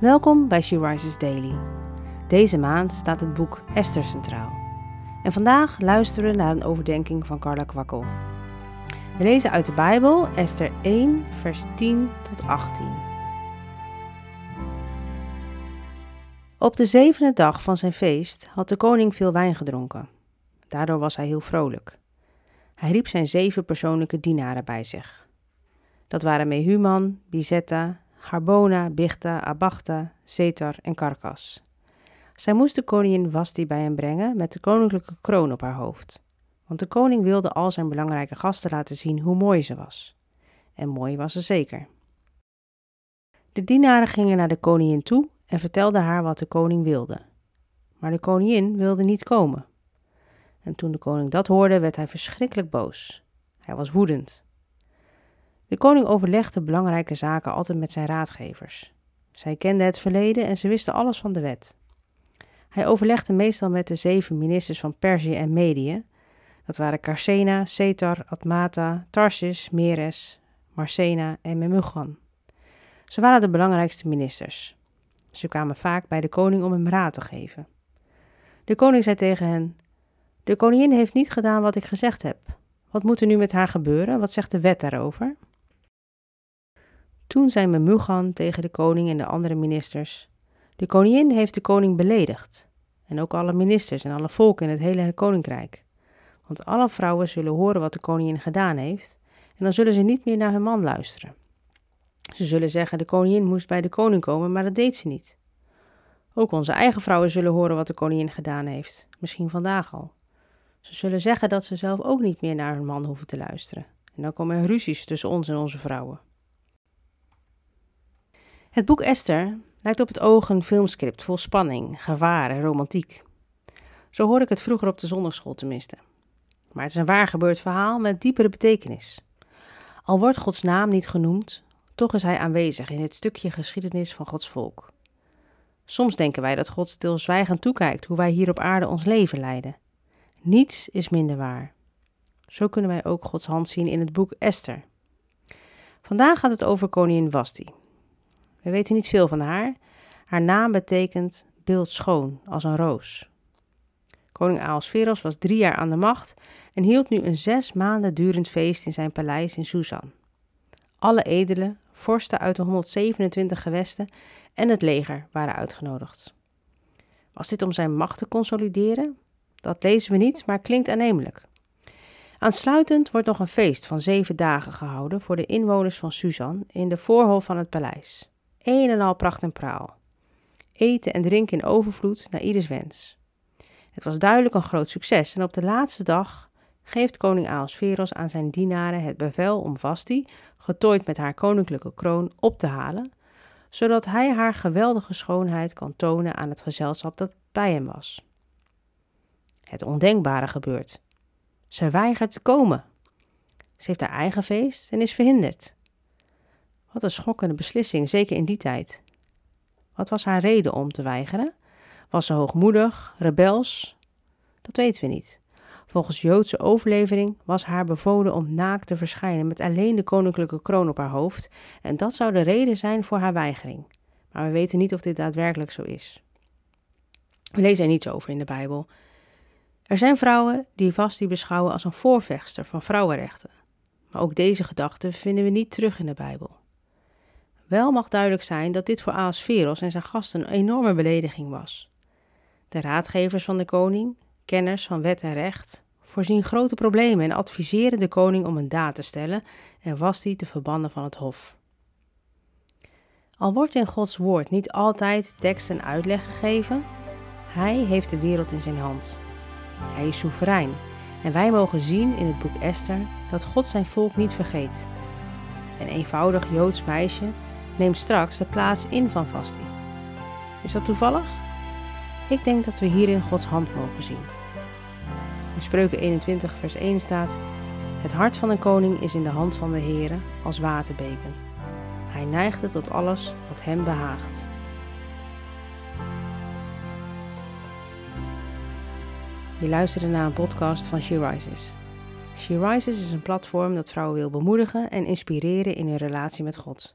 Welkom bij She Rises Daily. Deze maand staat het boek Esther centraal. En vandaag luisteren we naar een overdenking van Carla Kwakkel. We lezen uit de Bijbel Esther 1, vers 10 tot 18. Op de zevende dag van zijn feest had de koning veel wijn gedronken. Daardoor was hij heel vrolijk. Hij riep zijn zeven persoonlijke dienaren bij zich. Dat waren Mehuman, Bizetta, Garbona, Bichta, Abachta, Zetar en Karkas. Zij moest de koningin Vasti bij hem brengen met de koninklijke kroon op haar hoofd. Want de koning wilde al zijn belangrijke gasten laten zien hoe mooi ze was. En mooi was ze zeker. De dienaren gingen naar de koningin toe en vertelden haar wat de koning wilde. Maar de koningin wilde niet komen. En toen de koning dat hoorde, werd hij verschrikkelijk boos. Hij was woedend. De koning overlegde belangrijke zaken altijd met zijn raadgevers. Zij kenden het verleden en ze wisten alles van de wet. Hij overlegde meestal met de zeven ministers van Perzië en Medië. Dat waren Carsena, Setar, Atmata, Tarsis, Meres, Marcena en Memugan. Ze waren de belangrijkste ministers. Ze kwamen vaak bij de koning om hem raad te geven. De koning zei tegen hen: De koningin heeft niet gedaan wat ik gezegd heb. Wat moet er nu met haar gebeuren? Wat zegt de wet daarover? Toen zei Memugan tegen de koning en de andere ministers: De koningin heeft de koning beledigd. En ook alle ministers en alle volken in het hele koninkrijk. Want alle vrouwen zullen horen wat de koningin gedaan heeft, en dan zullen ze niet meer naar hun man luisteren. Ze zullen zeggen: De koningin moest bij de koning komen, maar dat deed ze niet. Ook onze eigen vrouwen zullen horen wat de koningin gedaan heeft, misschien vandaag al. Ze zullen zeggen dat ze zelf ook niet meer naar hun man hoeven te luisteren. En dan komen er ruzies tussen ons en onze vrouwen. Het boek Esther lijkt op het oog een filmscript vol spanning, gevaar en romantiek. Zo hoorde ik het vroeger op de zondagschool tenminste. Maar het is een waar gebeurd verhaal met diepere betekenis. Al wordt Gods naam niet genoemd, toch is hij aanwezig in het stukje geschiedenis van Gods volk. Soms denken wij dat God stilzwijgend toekijkt hoe wij hier op aarde ons leven leiden. Niets is minder waar. Zo kunnen wij ook Gods hand zien in het boek Esther. Vandaag gaat het over koningin Vasti, we weten niet veel van haar. Haar naam betekent beeld schoon, als een roos. Koning Ahasveros was drie jaar aan de macht en hield nu een zes maanden durend feest in zijn paleis in Susan. Alle edelen, vorsten uit de 127 gewesten en het leger waren uitgenodigd. Was dit om zijn macht te consolideren? Dat lezen we niet, maar klinkt aannemelijk. Aansluitend wordt nog een feest van zeven dagen gehouden voor de inwoners van Susan in de voorhof van het paleis een en al pracht en praal. Eten en drinken in overvloed naar ieders wens. Het was duidelijk een groot succes en op de laatste dag geeft koning Ahasveros aan zijn dienaren het bevel om Vasti, getooid met haar koninklijke kroon, op te halen, zodat hij haar geweldige schoonheid kan tonen aan het gezelschap dat bij hem was. Het ondenkbare gebeurt. Ze weigert te komen. Ze heeft haar eigen feest en is verhinderd. Wat een schokkende beslissing, zeker in die tijd. Wat was haar reden om te weigeren? Was ze hoogmoedig, rebels? Dat weten we niet. Volgens Joodse overlevering was haar bevolen om naakt te verschijnen met alleen de koninklijke kroon op haar hoofd, en dat zou de reden zijn voor haar weigering. Maar we weten niet of dit daadwerkelijk zo is. We lezen er niets over in de Bijbel. Er zijn vrouwen die Vasti beschouwen als een voorvechter van vrouwenrechten. Maar ook deze gedachten vinden we niet terug in de Bijbel. Wel mag duidelijk zijn dat dit voor Ahasveros en zijn gasten een enorme belediging was. De raadgevers van de koning, kenners van wet en recht, voorzien grote problemen en adviseren de koning om een daad te stellen en Vasti te verbannen van het hof. Al wordt in Gods woord niet altijd tekst en uitleg gegeven, hij heeft de wereld in zijn hand. Hij is soeverein en wij mogen zien in het boek Esther dat God zijn volk niet vergeet. Een eenvoudig Joods meisje neemt straks de plaats in van Vasti. Is dat toevallig? Ik denk dat we hierin Gods hand mogen zien. In Spreuken 21, vers 1 staat: Het hart van een koning is in de hand van de Heere als waterbeken. Hij neigt het tot alles wat hem behaagt. Je luisterde naar een podcast van She Rises. She Rises is een platform dat vrouwen wil bemoedigen en inspireren in hun relatie met God.